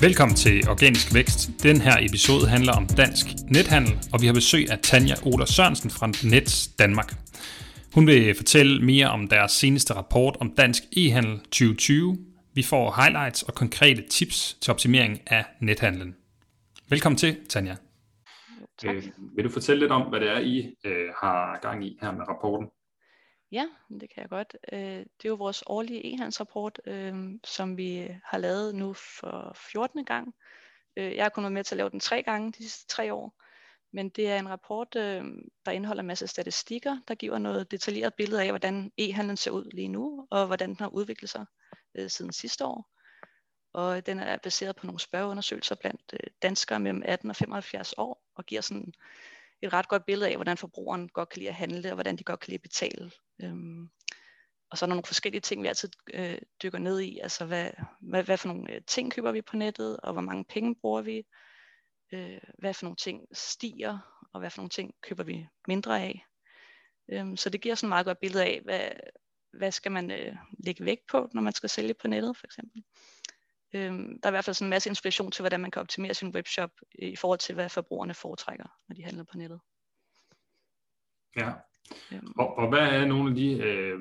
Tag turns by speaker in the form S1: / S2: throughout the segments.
S1: Velkommen til Organisk Vækst. Den her episode handler om dansk nethandel, og vi har besøg af Tanja Ola Sørensen fra Nets Danmark. Hun vil fortælle mere om deres seneste rapport om dansk e-handel 2020. Vi får highlights og konkrete tips til optimering af nethandlen. Velkommen til, Tanja.
S2: Tak.
S1: Øh, vil du fortælle lidt om, hvad det er, I øh, har gang i her med rapporten?
S2: Ja, det kan jeg godt. Øh, det er jo vores årlige e-handelsrapport, øh, som vi har lavet nu for 14. gang. Øh, jeg har kun været med til at lave den tre gange de sidste tre år. Men det er en rapport, der indeholder en masse statistikker, der giver noget detaljeret billede af, hvordan e-handlen ser ud lige nu, og hvordan den har udviklet sig siden sidste år. Og den er baseret på nogle spørgeundersøgelser blandt danskere mellem 18 og 75 år, og giver sådan et ret godt billede af, hvordan forbrugeren godt kan lide at handle, og hvordan de godt kan lide at betale. Øhm, og så er der nogle forskellige ting, vi altid øh, dykker ned i. Altså, hvad, hvad, hvad for nogle øh, ting køber vi på nettet, og hvor mange penge bruger vi? Øh, hvad for nogle ting stiger, og hvad for nogle ting køber vi mindre af? Øhm, så det giver sådan et meget godt billede af, hvad, hvad skal man øh, lægge vægt på, når man skal sælge på nettet, for eksempel. Øhm, der er i hvert fald sådan en masse inspiration til, hvordan man kan optimere sin webshop øh, i forhold til, hvad forbrugerne foretrækker, når de handler på nettet.
S1: Ja.
S2: Øhm,
S1: Og, og hvad er nogle af de øh,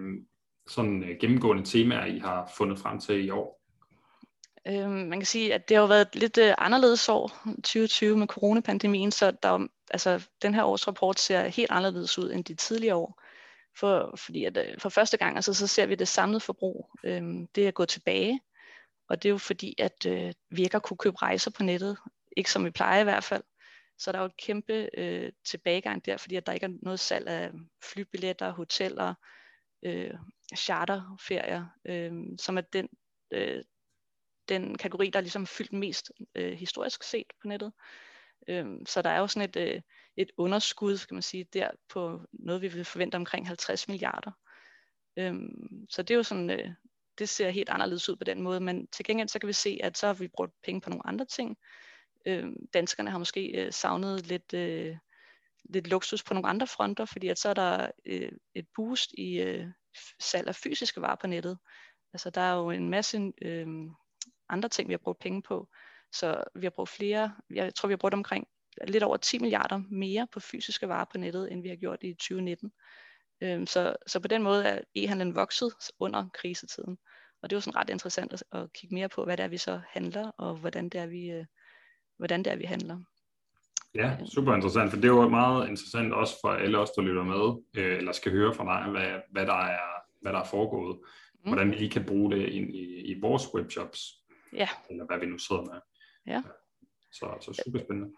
S1: sådan øh, gennemgående temaer, I har fundet frem til i år?
S2: Øhm, man kan sige, at det har jo været et lidt øh, anderledes år, 2020 med coronapandemien, så der, er altså, den her års rapport ser helt anderledes ud end de tidligere år. For, fordi at, øh, for første gang altså, så ser vi det samlede forbrug, øhm, det er gået tilbage. Og det er jo fordi, at øh, vi ikke har kunne købe rejser på nettet, ikke som vi plejer i hvert fald. Så der er jo et kæmpe øh, tilbagegang der, fordi at der ikke er noget salg af flybilletter, hoteller, øh, charterferier, øh, som er den, øh, den kategori, der ligesom er ligesom fyldt mest øh, historisk set på nettet. Øh, så der er jo sådan et, øh, et underskud, kan man sige, der på noget, vi vil forvente omkring 50 milliarder. Øh, så det er jo sådan, øh, det ser helt anderledes ud på den måde, men til gengæld så kan vi se, at så har vi brugt penge på nogle andre ting øh, danskerne har måske øh, savnet lidt, øh, lidt luksus på nogle andre fronter, fordi at så er der øh, et boost i øh, salg af fysiske varer på nettet. Altså der er jo en masse øh, andre ting, vi har brugt penge på. Så vi har brugt flere, jeg tror vi har brugt omkring lidt over 10 milliarder mere på fysiske varer på nettet, end vi har gjort i 2019. Øhm, så, så på den måde er e-handlen vokset under krisetiden. Og det er jo sådan ret interessant at, at kigge mere på, hvad det er, vi så handler, og hvordan det er, vi, øh, hvordan det er, vi handler.
S1: Ja, super interessant, for det er jo meget interessant også for alle os, der lytter med, øh, eller skal høre fra dig, hvad, hvad, der, er, hvad der er foregået.
S2: Mm.
S1: Hvordan vi lige kan bruge det ind i, i vores webshops,
S2: Ja,
S1: eller hvad vi nu sidder med.
S2: Ja.
S1: Så, så super spændende.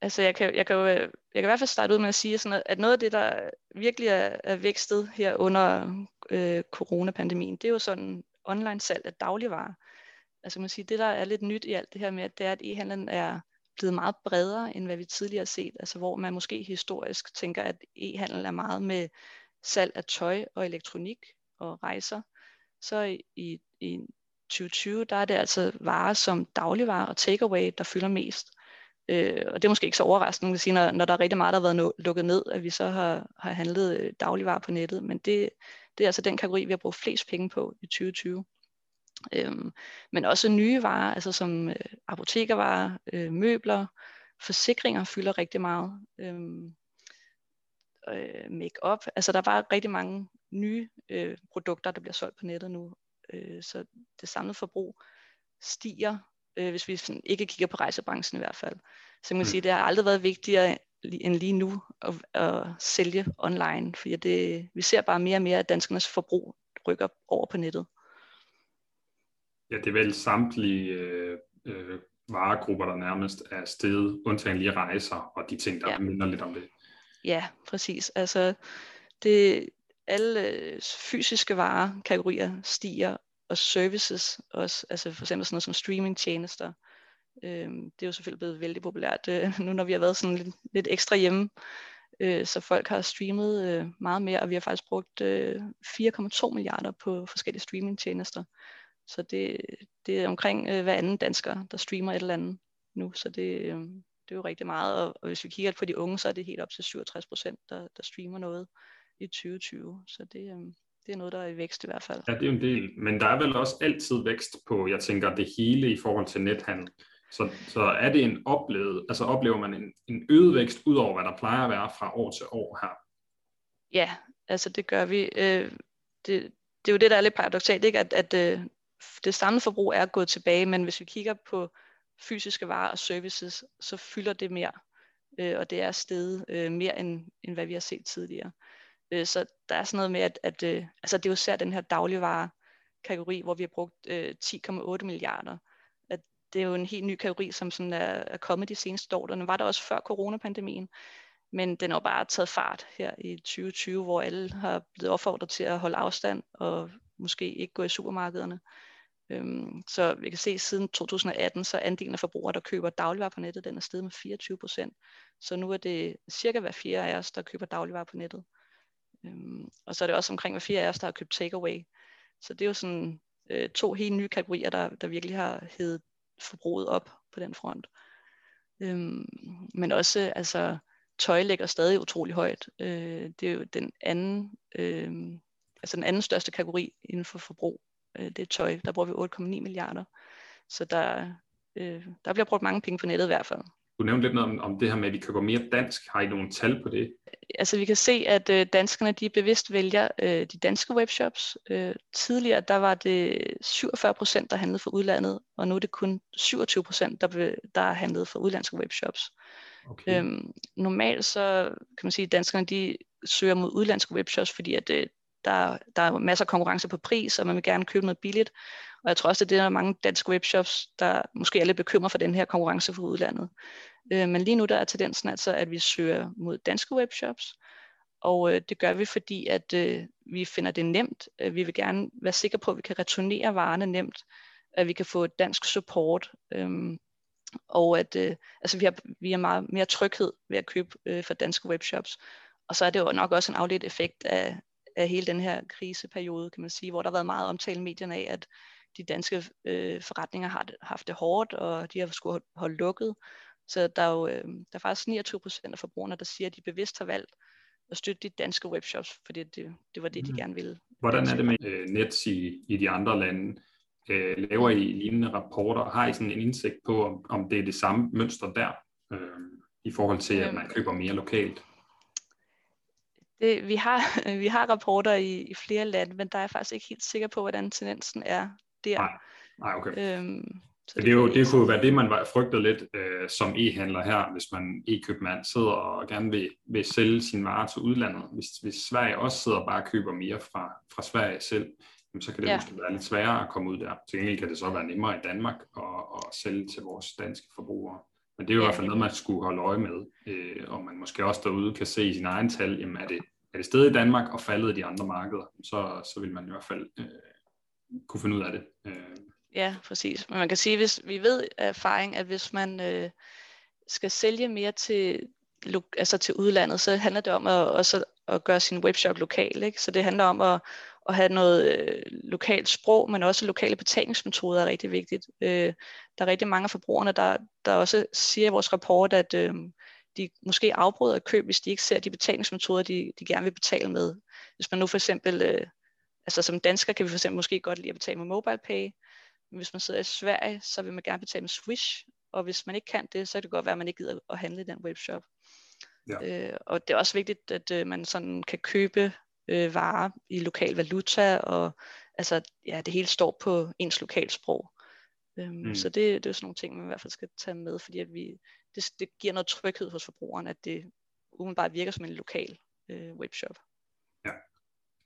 S2: altså jeg kan, jeg kan jo, øh, jeg kan i hvert fald starte ud med at sige, sådan at, at noget af det, der virkelig er, er vækstet her under øh, coronapandemien, det er jo sådan online salg af dagligvarer. Altså man sige, det der er lidt nyt i alt det her med, at det er, at e-handlen er blevet meget bredere, end hvad vi tidligere har set. Altså hvor man måske historisk tænker, at e-handel er meget med salg af tøj og elektronik og rejser. Så i, i, i 2020, der er det altså varer som dagligvarer og takeaway, der fylder mest. Øh, og det er måske ikke så overraskende, man sige, når, når der er rigtig meget, der har været no- lukket ned, at vi så har, har handlet øh, dagligvarer på nettet. Men det, det er altså den kategori, vi har brugt flest penge på i 2020. Øhm, men også nye varer, altså som øh, apotekervarer, øh, møbler, forsikringer fylder rigtig meget. Øhm, øh, make-up, altså der er bare rigtig mange nye øh, produkter, der bliver solgt på nettet nu. Øh, så det samlede forbrug stiger, øh, hvis vi sådan ikke kigger på rejsebranchen i hvert fald. Så man kan
S1: Mm.
S2: sige, det har aldrig været vigtigere end lige nu at, at sælge online, fordi det, vi ser bare mere og mere, at danskernes forbrug rykker over på nettet.
S1: Ja, det er vel samtlige øh, øh, varegrupper, der nærmest er steget, undtagen lige rejser og de ting, der
S2: Ja.
S1: minder lidt om det.
S2: Ja, præcis. Altså, det, alle øh, fysiske varer, kategorier stiger, og services også, altså for eksempel sådan noget som streamingtjenester. Øhm, det er jo selvfølgelig blevet vældig populært, øh, nu når vi har været sådan lidt, lidt ekstra hjemme. Øh, så folk har streamet øh, meget mere, og vi har faktisk brugt øh, 4,2 milliarder på forskellige streamingtjenester. Så det, det er omkring øh, hver anden dansker, der streamer et eller andet nu, så det, øh, det er jo rigtig meget. Og, og hvis vi kigger på de unge, så er det helt op til 67 procent, der, der streamer noget i 2020. Så det, øh, det er noget, der er i vækst i hvert fald.
S1: Ja, det er jo en del, men der er vel også altid vækst på, jeg tænker, det hele i forhold til nethandel. Så, så er det en oplevet, altså oplever man en, en øget vækst ud over, hvad der plejer at være fra år til år her?
S2: Ja, altså det gør vi. Øh, det, det er jo det, der er lidt paradoxalt, ikke? at, at øh, det samlede forbrug er gået tilbage, men hvis vi kigger på fysiske varer og services, så fylder det mere, øh, og det er steget øh, mere end, end hvad vi har set tidligere. Øh, så der er sådan noget med, at, at øh, altså det er jo særligt den her dagligvarekategori, hvor vi har brugt øh, 10,8 milliarder. At det er jo en helt ny kategori, som sådan er, er kommet de seneste år. Den var der også før coronapandemien, men den har bare taget fart her i 2020, hvor alle har blevet opfordret til at holde afstand og måske ikke gå i supermarkederne. Øhm, så vi kan se, at siden 2018, så andelen af forbrugere, der køber dagligvarer på nettet, den er steget med 24 procent. Så nu er det cirka hver fjerde af os, der køber dagligvarer på nettet. Øhm, og så er det også omkring hver fjerde af os, der har købt takeaway. Så det er jo sådan øh, to helt nye kategorier, der, der virkelig har hævet forbruget op på den front. Øhm, men også, altså, tøj ligger stadig utrolig højt. Øh, det er jo den anden, øh, altså den anden største kategori inden for forbrug. Øh, det er tøj. Der bruger vi 8,9 milliarder. Så der, øh, der bliver brugt mange penge på nettet i hvert fald.
S1: Du nævnte lidt noget om, om det her med, at vi køber mere dansk. Har I nogle tal på det?
S2: Altså vi kan se, at øh, danskerne de bevidst vælger øh, de danske webshops. Øh, tidligere der var det 47 procent, der handlede for udlandet, og nu er det kun 27 procent, der, der handlede for udlandske webshops. Okay. Øhm, normalt så kan man sige, at danskerne de søger mod udlandske webshops, fordi at, øh, der, der er masser af konkurrence på pris, og man vil gerne købe noget billigt. Og jeg tror også, at det er mange danske webshops, der måske er lidt bekymret for den her konkurrence fra udlandet. Øh, men lige nu der er tendensen altså, at vi søger mod danske webshops, og øh, det gør vi, fordi at øh, vi finder det nemt. Øh, vi vil gerne være sikre på, at vi kan returnere varerne nemt, at vi kan få dansk support, øh, og at øh, altså vi, har, vi har meget mere tryghed ved at købe øh, for danske webshops. Og så er det jo nok også en afledt effekt af, af hele den her kriseperiode, kan man sige, hvor der har været meget omtale i medierne af, at de danske øh, forretninger har haft det hårdt, og de har skulle holde lukket. Så der er jo øh, der er faktisk 29 procent af forbrugerne, der siger, at de bevidst har valgt at støtte de danske webshops, fordi det, det var det, de mm. gerne ville.
S1: Hvordan er det med øh, Nets i, i de andre lande? Øh, laver I lignende rapporter? Har I sådan en indsigt på, om, om det er det samme mønster der, øh, i forhold til, at man køber mere lokalt?
S2: Det, vi, har, vi har rapporter i, i flere lande, men der er jeg faktisk ikke helt sikker på, hvordan tendensen er der.
S1: Nej, Nej okay. Øhm, så det, det, er jo, det kunne være det, man frygtede lidt øh, som e-handler her, hvis man e-købmand sidder og gerne vil, vil sælge sine varer til udlandet. Hvis, hvis Sverige også sidder og bare køber mere fra, fra Sverige selv, jamen, så kan det ja. måske være lidt sværere at komme ud der. Til gengæld kan det så være nemmere i Danmark at, at sælge til vores danske forbrugere. Men det er jo ja, i hvert fald noget, man skulle holde øje med, øh, og man måske også derude kan se i sin egen tal, jamen er det, er det stedet i Danmark og faldet i de andre markeder, så, så vil man i hvert fald øh, kunne finde ud af det. Øh.
S2: Ja, præcis. Men man kan sige, hvis vi ved af erfaring, at hvis man øh, skal sælge mere til, altså til udlandet, så handler det om at, også at gøre sin webshop lokal. Ikke? Så det handler om at, at have noget øh, lokalt sprog, men også lokale betalingsmetoder er rigtig vigtigt. Øh, der er rigtig mange af forbrugerne, der, der også siger i vores rapport, at øh, de måske afbryder et køb, hvis de ikke ser de betalingsmetoder, de, de gerne vil betale med. Hvis man nu for eksempel, øh, altså som dansker kan vi for eksempel måske godt lide at betale med MobilePay, men hvis man sidder i Sverige, så vil man gerne betale med Swish, og hvis man ikke kan det, så kan det godt være, at man ikke gider at handle i den webshop. Ja. Øh, og det er også vigtigt, at øh, man sådan kan købe øh, varer i lokal valuta, og altså, ja, det hele står på ens lokalsprog. Øhm, mm. Så det, det er sådan nogle ting, man i hvert fald skal tage med, fordi at vi, det, det giver noget tryghed hos forbrugeren, at det umiddelbart virker som en lokal øh, webshop.
S1: Ja,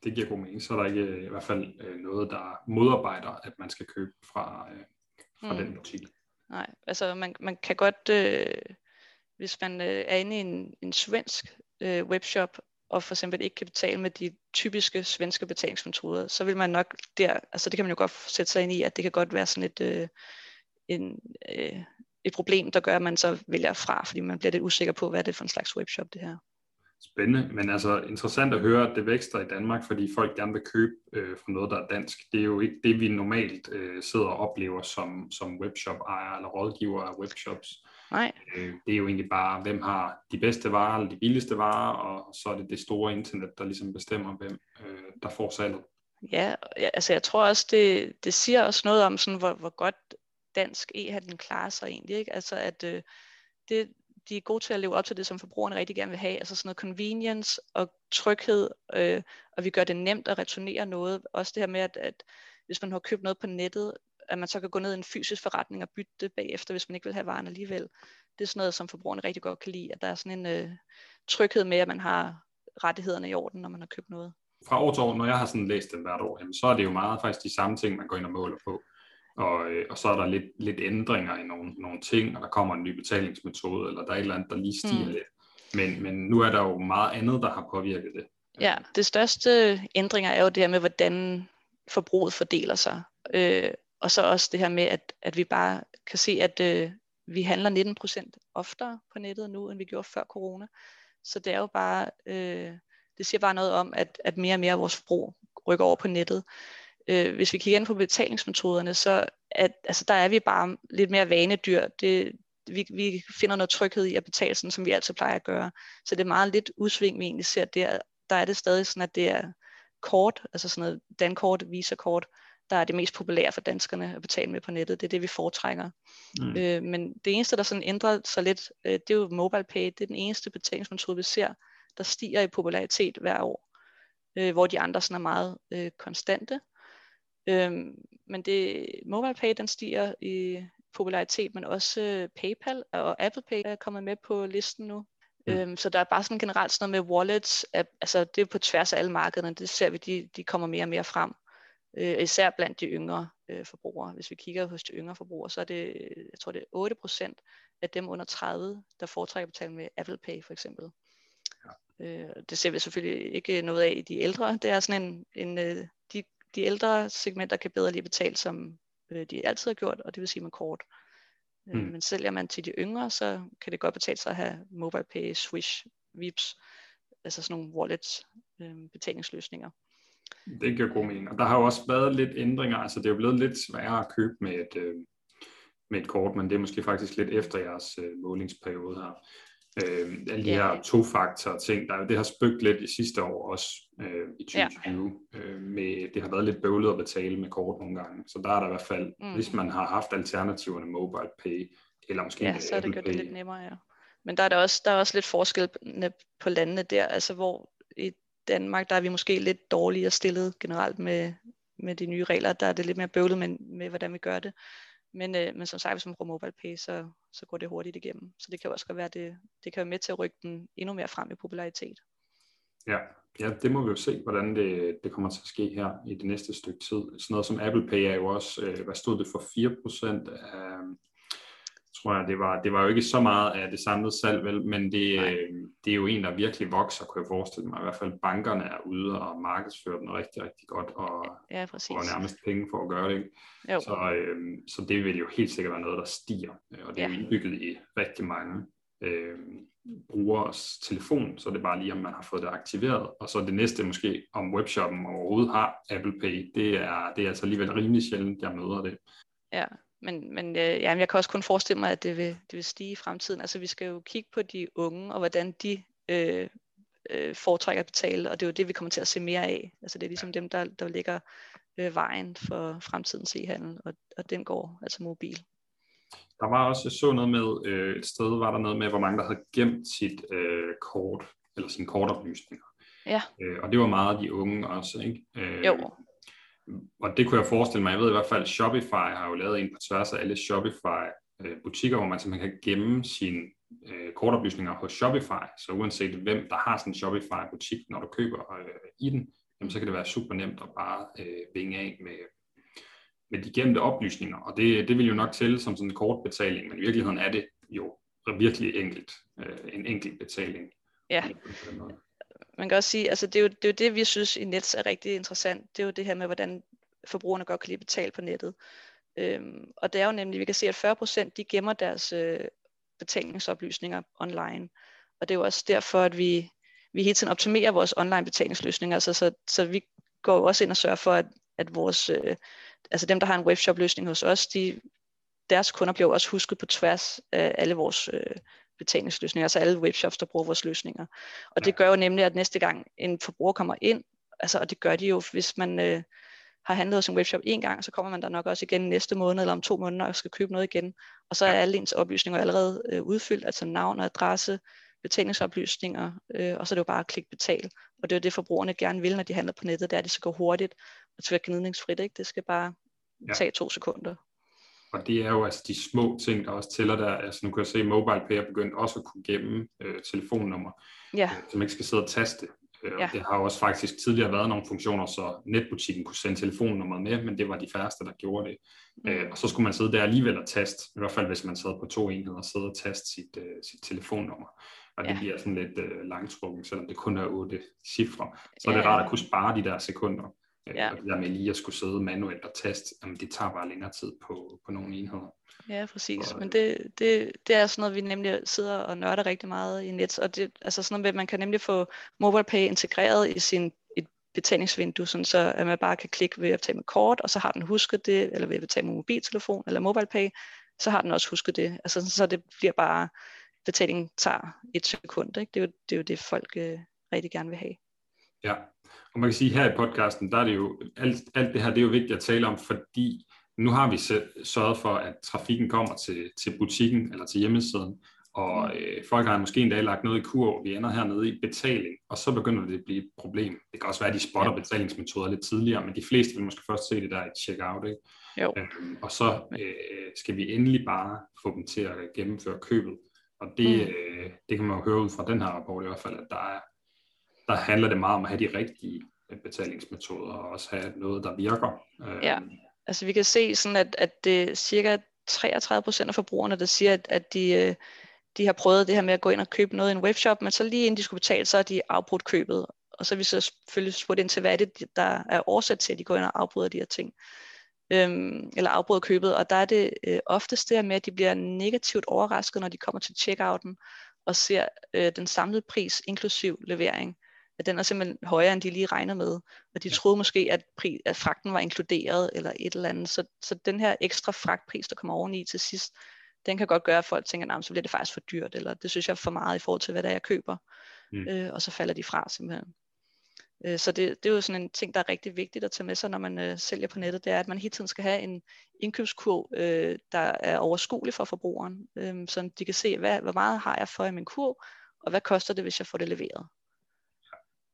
S1: det giver god mening. Så er der ikke øh, i hvert fald øh, noget, der modarbejder, at man skal købe fra, øh, fra mm. den butik.
S2: Nej, altså man, man kan godt, øh, hvis man øh, er inde i en, en svensk øh, webshop, og for eksempel ikke kan betale med de typiske svenske betalingsmetoder, så vil man nok der, altså det kan man jo godt sætte sig ind i, at det kan godt være sådan et, øh, en, øh, et problem, der gør, at man så vælger fra, fordi man bliver lidt usikker på, hvad er det for en slags webshop det her.
S1: Spændende, men altså interessant at høre, at det vækster i Danmark, fordi folk gerne vil købe øh, fra noget, der er dansk. Det er jo ikke det, vi normalt øh, sidder og oplever som, som webshop-ejer eller rådgiver af webshops.
S2: Nej.
S1: Øh, det er jo egentlig bare, hvem har de bedste varer, eller de billigste varer, og så er det det store internet, der ligesom bestemmer, hvem øh, der får salget.
S2: Ja, altså jeg tror også, det, det siger også noget om, sådan, hvor, hvor godt dansk e-handel klarer sig egentlig. Ikke? Altså at øh, det, de er gode til at leve op til det, som forbrugerne rigtig gerne vil have. Altså sådan noget convenience og tryghed, øh, og vi gør det nemt at returnere noget. Også det her med, at, at hvis man har købt noget på nettet, at man så kan gå ned i en fysisk forretning og bytte det bagefter, hvis man ikke vil have varen alligevel. Det er sådan noget, som forbrugerne rigtig godt kan lide, at der er sådan en øh, tryghed med, at man har rettighederne i orden, når man har købt noget.
S1: Fra år til år, når jeg har sådan læst den hvert år, jamen, så er det jo meget faktisk de samme ting, man går ind og måler på. Og, øh, og så er der lidt, lidt ændringer i nogle, nogle ting, og der kommer en ny betalingsmetode, eller der er et eller andet, der lige stiger mm. lidt. Men, men nu er der jo meget andet, der har påvirket det.
S2: Ja, det største ændringer er jo det her med, hvordan forbruget fordeler sig. Øh, og så også det her med, at, at vi bare kan se, at øh, vi handler 19% oftere på nettet nu, end vi gjorde før corona. Så det er jo bare, øh, det siger bare noget om, at, at mere og mere af vores forbrug rykker over på nettet. Øh, hvis vi kigger ind på betalingsmetoderne, så at, altså, der er vi bare lidt mere vanedyr. Det, vi, vi finder noget tryghed i at betale sådan, som vi altid plejer at gøre. Så det er meget lidt udsving, vi egentlig ser der. Der er det stadig sådan, at det er kort, altså sådan noget dankort, visakort, der er det mest populære for danskerne at betale med på nettet. Det er det, vi foretrækker. Mm. Øh, men det eneste, der sådan ændrer sig lidt, øh, det er jo MobilePay. Det er den eneste betalingsmetode, vi ser, der stiger i popularitet hver år, øh, hvor de andre sådan er meget øh, konstante. Øh, men det, MobilePay, den stiger i popularitet, men også øh, PayPal og Apple Pay er kommet med på listen nu. Mm. Øhm, så der er bare sådan generelt sådan noget med wallets, at, altså det er på tværs af alle markederne, det ser vi, de, de kommer mere og mere frem øh, især blandt de yngre øh, forbrugere. Hvis vi kigger hos de yngre forbrugere, så er det, jeg tror det er 8 procent af dem under 30, der foretrækker at betale med Apple Pay for eksempel. Ja. Øh, det ser vi selvfølgelig ikke noget af i de ældre. Det er sådan en, en øh, de, de ældre segmenter kan bedre lige betale, som øh, de altid har gjort, og det vil sige med kort. Mm. Men sælger man til de yngre, så kan det godt betale sig at have MobilePay, Swish, Vips, altså sådan nogle wallet øh, betalingsløsninger.
S1: Det giver god mening. Og der har jo også været lidt ændringer. Altså det er jo blevet lidt sværere at købe med et, øh, med et kort, men det er måske faktisk lidt efter jeres øh, målingsperiode her. Øh, alle de yeah. her to-faktor ting, der, det har spøgt lidt i sidste år også øh, i 2020. Yeah. Øh, med, det har været lidt bøvlet at betale med kort nogle gange. Så der er der i hvert fald, mm. hvis man har haft alternativerne mobile pay, eller måske
S2: ja, så er det gjort det lidt nemmere, ja. Men der er der også, der er også lidt forskel på landene der, altså hvor i Danmark, der er vi måske lidt dårligere stillet generelt med, med de nye regler. Der er det lidt mere bøvlet med, med hvordan vi gør det. Men, øh, men som sagt, hvis man bruger MobilePay, så, så går det hurtigt igennem. Så det kan også godt være, det, det kan være med til at rykke den endnu mere frem i popularitet.
S1: Ja, ja det må vi jo se, hvordan det, det kommer til at ske her i det næste stykke tid. Sådan noget som Apple Pay er jo også, øh, hvad stod det for, 4% af, tror jeg, det var, det var jo ikke så meget af det samlede salg, vel, men det, øh, det er jo en, der virkelig vokser, kunne jeg forestille mig. I hvert fald bankerne er ude og markedsfører den rigtig, rigtig godt, og
S2: ja,
S1: får nærmest penge for at gøre det. Jo. Så, øh, så det vil jo helt sikkert være noget, der stiger, og det er ja. jo indbygget i rigtig mange øh, brugers telefon, så det er bare lige, om man har fået det aktiveret. Og så det næste måske, om webshoppen overhovedet har Apple Pay, det er, det er altså alligevel rimelig sjældent, jeg møder det.
S2: Ja, men, men øh, ja, jeg kan også kun forestille mig, at det vil, det vil stige i fremtiden. Altså vi skal jo kigge på de unge, og hvordan de øh, øh, foretrækker at betale, og det er jo det, vi kommer til at se mere af. Altså det er ligesom dem, der, der ligger øh, vejen for fremtidens e-handel, og, og den går altså mobil.
S1: Der var også, jeg så noget med, øh, et sted var der noget med, hvor mange der havde gemt sit øh, kort, eller sine kortoplysninger.
S2: Ja.
S1: Øh, og det var meget de unge også, ikke?
S2: Øh, jo
S1: og det kunne jeg forestille mig, jeg ved i hvert fald, at Shopify har jo lavet en på tværs af alle Shopify øh, hvor man simpelthen kan gemme sine øh, kortoplysninger hos Shopify, så uanset hvem der har sådan en Shopify butik, når du køber øh, i den, jamen, så kan det være super nemt at bare øh, vinge af med, med de gemte oplysninger, og det, det vil jo nok til som sådan en kortbetaling, men i virkeligheden er det jo virkelig enkelt, øh, en enkelt betaling.
S2: Ja, man kan også sige, altså det er, jo, det er jo det, vi synes i Nets er rigtig interessant. Det er jo det her med, hvordan forbrugerne godt kan lide betale på nettet. Øhm, og det er jo nemlig, vi kan se, at 40% de gemmer deres øh, betalingsoplysninger online. Og det er jo også derfor, at vi, vi hele tiden optimerer vores online betalingsløsninger. Altså, så, så vi går jo også ind og sørger for, at, at vores, øh, altså dem, der har en webshop-løsning hos os, de deres kunder bliver også husket på tværs af alle vores øh, betalingsløsninger, altså alle webshops, der bruger vores løsninger. Og det gør jo nemlig, at næste gang en forbruger kommer ind, altså, og det gør de jo, hvis man øh, har handlet hos en webshop en gang, så kommer man der nok også igen næste måned eller om to måneder og skal købe noget igen. Og så er alle ens oplysninger allerede øh, udfyldt, altså navn og adresse, betalingsoplysninger, øh, og så er det jo bare at klikke betal. Og det er jo det, forbrugerne gerne vil, når de handler på nettet, det er, at det skal gå hurtigt og være gnidningsfrit. Ikke? Det skal bare ja. tage to sekunder.
S1: Og det er jo altså de små ting, der også tæller der. Altså nu kan jeg se, at MobilePay er begyndt også at kunne gemme øh, telefonnummer,
S2: ja.
S1: øh, man ikke skal sidde og taste. Øh, ja. Det har jo også faktisk tidligere været nogle funktioner, så netbutikken kunne sende telefonnummeret med, men det var de færreste, der gjorde det. Mm. Øh, og så skulle man sidde der alligevel og taste, i hvert fald hvis man sad på to enheder og sidde og taste sit, øh, sit telefonnummer. Og det ja. bliver sådan lidt øh, langtrukken, selvom det kun er otte cifre. Så ja. er det rart at kunne spare de der sekunder. Øh, ja. Og det der med lige at skulle sidde manuelt og taste, jamen det tager bare længere tid på, på nogle enheder.
S2: Ja, præcis. Og, Men det, det, det er sådan noget, vi nemlig sidder og nørder rigtig meget i net. Og det, altså sådan noget, man kan nemlig få MobilePay integreret i sin et betalingsvindue, sådan så at man bare kan klikke ved at betale med kort, og så har den husket det, eller ved at betale med mobiltelefon eller MobilePay, så har den også husket det. Altså så det bliver bare, betalingen tager et sekund. Ikke? Det, er jo, det er jo det, folk øh, rigtig gerne vil have.
S1: Ja, og man kan sige her i podcasten, der er det jo, alt, alt det her, det er jo vigtigt at tale om, fordi nu har vi sørget for, at trafikken kommer til, til butikken eller til hjemmesiden, og mm. øh, folk har måske endda lagt noget i kur, vi ender hernede i betaling, og så begynder det at blive et problem. Det kan også være, at de spotter ja. betalingsmetoder lidt tidligere, men de fleste vil måske først se det der i checkout, ikke?
S2: Jo. Øhm,
S1: og så øh, skal vi endelig bare få dem til at gennemføre købet. Og det, mm. øh, det kan man jo høre ud fra den her rapport i hvert fald, at der er der handler det meget om at have de rigtige betalingsmetoder, og også have noget, der virker.
S2: Ja, øhm. altså vi kan se sådan, at, at det cirka 33 procent af forbrugerne, der siger, at, at de, øh, de har prøvet det her med at gå ind og købe noget i en webshop, men så lige inden de skulle betale, så har de afbrudt købet. Og så har vi så selvfølgelig spurgt ind til, hvad er det, der er årsat til, at de går ind og afbryder de her ting. Øhm, eller afbryder købet, og der er det øh, oftest det med, at de bliver negativt overrasket, når de kommer til checkouten og ser øh, den samlede pris inklusiv levering at den er simpelthen højere, end de lige regnede med. Og de ja. troede måske, at, pri, at fragten var inkluderet eller et eller andet. Så, så den her ekstra fragtpris, der kommer oveni til sidst, den kan godt gøre, at folk tænker, at så bliver det faktisk for dyrt, eller det synes jeg er for meget i forhold til, hvad det er, jeg køber. Mm. Øh, og så falder de fra simpelthen. Øh, så det, det er jo sådan en ting, der er rigtig vigtigt at tage med sig, når man øh, sælger på nettet, det er, at man hele tiden skal have en indkøbskurv, øh, der er overskuelig for forbrugeren, øh, så de kan se, hvad, hvor meget har jeg for i min kurv, og hvad koster det, hvis jeg får det leveret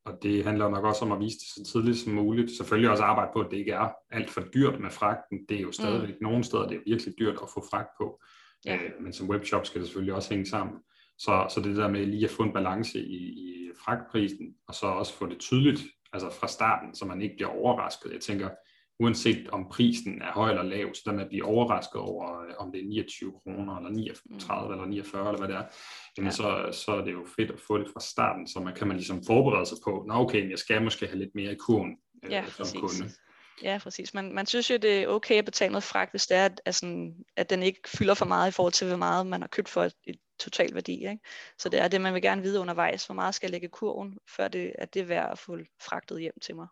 S1: og det handler nok også om at vise det så tidligt som muligt. Selvfølgelig også arbejde på, at det ikke er alt for dyrt med fragten. Det er jo stadigvæk mm. nogle steder, det er virkelig dyrt at få fragt på. Ja. Øh, men som webshop skal det selvfølgelig også hænge sammen. Så, så det der med lige at få en balance i, i fragtprisen, og så også få det tydeligt, altså fra starten, så man ikke bliver overrasket. Jeg tænker, uanset om prisen er høj eller lav, så der med at blive overrasket over, øh, om det er 29 kroner, eller 39 mm. eller 49, eller hvad det er, jamen ja. så, så er det jo fedt at få det fra starten, så man kan man ligesom forberede sig på, nå okay, jeg skal måske have lidt mere i kurven
S2: øh, ja, som præcis. kunde. Ja, præcis. Man, man synes jo, det er okay at betale noget fragt, hvis det er, at, altså, at den ikke fylder for meget i forhold til, hvor meget man har købt for et, et total værdi. Ikke? Så det er det, man vil gerne vide undervejs, hvor meget skal jeg lægge kurven, før det, at det er værd at få fragtet hjem til mig.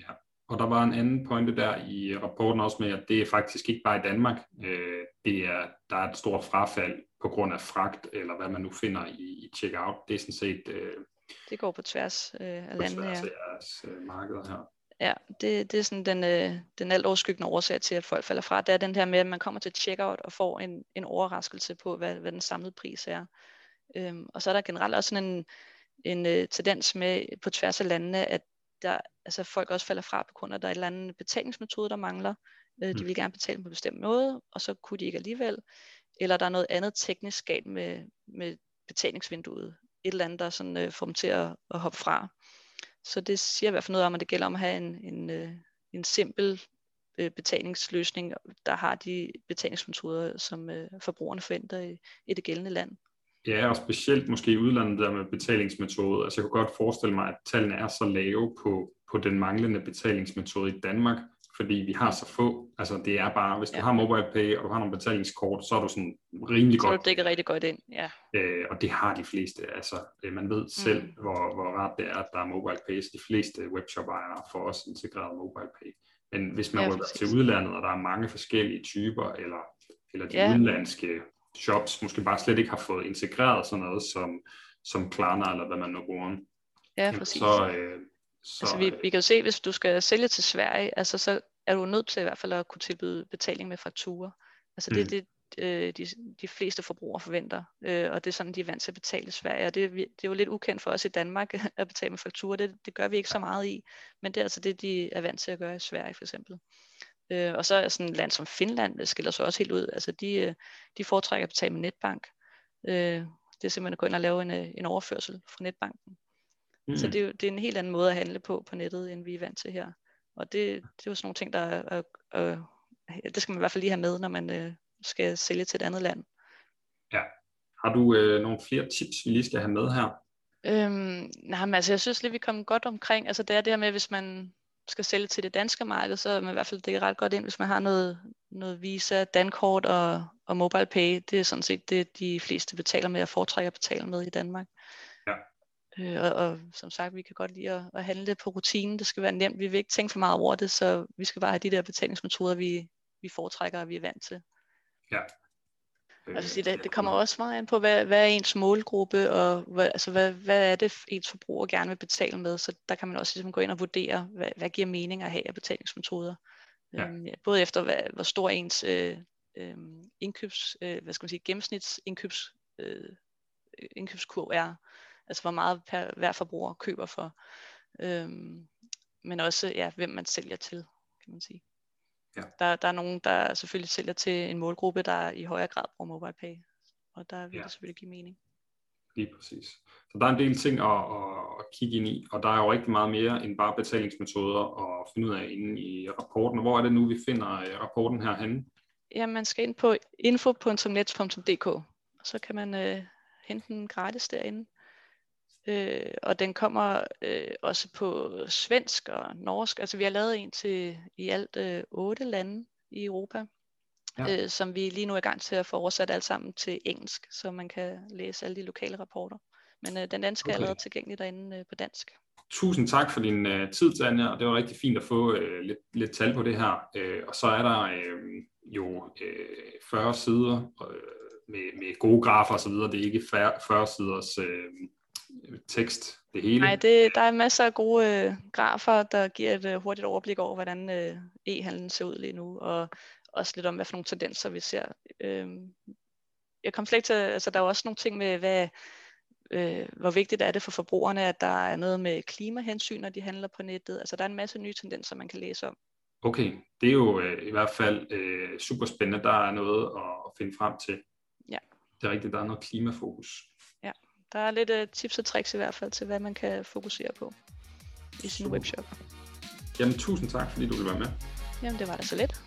S1: Ja, og der var en anden pointe der i rapporten også med, at det er faktisk ikke bare i Danmark. Øh, det er, der er et stort frafald på grund af fragt, eller hvad man nu finder i, i checkout. Det er sådan set... Øh,
S2: det går på tværs øh, af landene. På
S1: tværs af jeres øh, markeder her.
S2: Ja, det, det er sådan den, øh, den alt overskyggende årsag til, at folk falder fra. Det er den her med, at man kommer til checkout og får en, en overraskelse på, hvad, hvad den samlede pris er. Øhm, og så er der generelt også sådan en, en øh, tendens med på tværs af landene, at der, altså folk også falder fra på grund af, at der er et eller andet betalingsmetode, der mangler. Øh, de mm. vil gerne betale på en bestemt måde, og så kunne de ikke alligevel. Eller der er noget andet teknisk galt med, med betalingsvinduet. Et eller andet, der sådan, øh, får dem til at, at hoppe fra. Så det siger i hvert fald noget om, at det gælder om at have en, en, øh, en simpel øh, betalingsløsning, der har de betalingsmetoder, som øh, forbrugerne forventer i, i det gældende land.
S1: Ja, og specielt måske i udlandet der med betalingsmetode. Altså jeg kunne godt forestille mig, at tallene er så lave på, på den manglende betalingsmetode i Danmark, fordi vi har så få. Altså det er bare, hvis du ja. har MobilePay, og du har nogle betalingskort, så er du sådan rimelig
S2: godt.
S1: Så
S2: du dækket rigtig godt ind, ja.
S1: Øh, og det har de fleste. Altså øh, man ved selv, mm. hvor, hvor rart det er, at der er MobilePay. Så de fleste webshop-ejere får også integreret MobilePay. Men hvis man ja, rykker til udlandet, og der er mange forskellige typer, eller eller de ja. udenlandske shops måske bare slet ikke har fået integreret sådan noget som, som Klarna, eller hvad man nu bruger.
S2: Ja, præcis. Så, øh, så, altså, vi, vi kan jo se, hvis du skal sælge til Sverige, altså, så er du nødt til i hvert fald at kunne tilbyde betaling med fakturer. Altså det er mm. det, øh, de, de fleste forbrugere forventer, øh, og det er sådan, de er vant til at betale i Sverige, og det, det er jo lidt ukendt for os i Danmark at betale med fakturer, det, det gør vi ikke så meget i, men det er altså det, de er vant til at gøre i Sverige for eksempel. Øh, og så er sådan et land som Finland, skiller sig også helt ud, altså de, øh, de foretrækker at betale med netbank, øh, det er simpelthen at gå ind og lave en, øh, en overførsel fra netbanken. Mm. Så det er, det er en helt anden måde at handle på på nettet, end vi er vant til her. Og det, det er jo sådan nogle ting, der er, er, er, det skal man i hvert fald lige have med, når man øh, skal sælge til et andet land.
S1: Ja. Har du øh, nogle flere tips, vi lige skal have med her?
S2: Øhm, nej, men altså jeg synes lige, vi kom godt omkring. Altså det er det her med, hvis man skal sælge til det danske marked, så er man i hvert fald det ret godt ind, hvis man har noget, noget Visa, Dankort og, og MobilePay. Det er sådan set det, de fleste betaler med og foretrækker at betale med i Danmark.
S1: Ja.
S2: Øh, og, og som sagt, vi kan godt lide at, at handle det på rutinen. Det skal være nemt. Vi vil ikke tænke for meget over det, så vi skal bare have de der betalingsmetoder, vi, vi foretrækker og vi er vant til.
S1: Ja.
S2: Altså, det, det kommer også meget an på, hvad, hvad er ens målgruppe, og hvad, altså, hvad, hvad er det, ens forbruger gerne vil betale med. Så der kan man også ligesom gå ind og vurdere, hvad, hvad giver mening at have af betalingsmetoder. Ja. Øhm, både efter, hvad, hvor stor ens øh, øh, indkøbs, øh, hvad skal man sige, gennemsnitsindkøbs øh, indkøbskurv er. Altså hvor meget per, hver forbruger køber for. Øhm, men også, ja, hvem man sælger til, kan man sige. Ja. Der, der er nogen, der selvfølgelig sælger til en målgruppe, der i højere grad bruger MobilePay. Og der vil ja. det selvfølgelig give mening.
S1: Lige præcis. Så der er en del ting at, at, kigge ind i, og der er jo rigtig meget mere end bare betalingsmetoder at finde ud af inde i rapporten. Hvor er det nu, vi finder øh, rapporten her henne?
S2: Ja, man skal ind på info.net.dk, og så kan man øh, hente den gratis derinde. Øh, og den kommer øh, også på svensk og norsk. Altså vi har lavet en til i alt øh, otte lande i Europa, ja. øh, som vi lige nu er i gang til at få oversat alt sammen til engelsk, så man kan læse alle de lokale rapporter. Men øh, den danske okay. er allerede tilgængelig derinde øh, på dansk.
S1: Tusind tak for din øh, tid, Tanja, og det var rigtig fint at få øh, lidt, lidt tal på det her. Øh, og så er der øh, jo øh, 40 sider øh, med, med gode grafer osv. Det er ikke 40 siders øh, tekst, det hele?
S2: Nej, det, der er masser af gode øh, grafer, der giver et øh, hurtigt overblik over, hvordan øh, e-handlen ser ud lige nu, og også lidt om, hvad for nogle tendenser vi ser. Øh, jeg kom slet ikke til, altså der er også nogle ting med, hvad, øh, hvor vigtigt er det for forbrugerne, at der er noget med klimahensyn, når de handler på nettet. Altså der er en masse nye tendenser, man kan læse om.
S1: Okay, det er jo øh, i hvert fald øh, super spændende. Der er noget at, at finde frem til.
S2: Ja.
S1: Det er rigtigt, der er noget klimafokus
S2: der er lidt uh, tips og tricks i hvert fald til, hvad man kan fokusere på i sin Super. webshop.
S1: Jamen tusind tak, fordi du ville være med.
S2: Jamen det var da så lidt.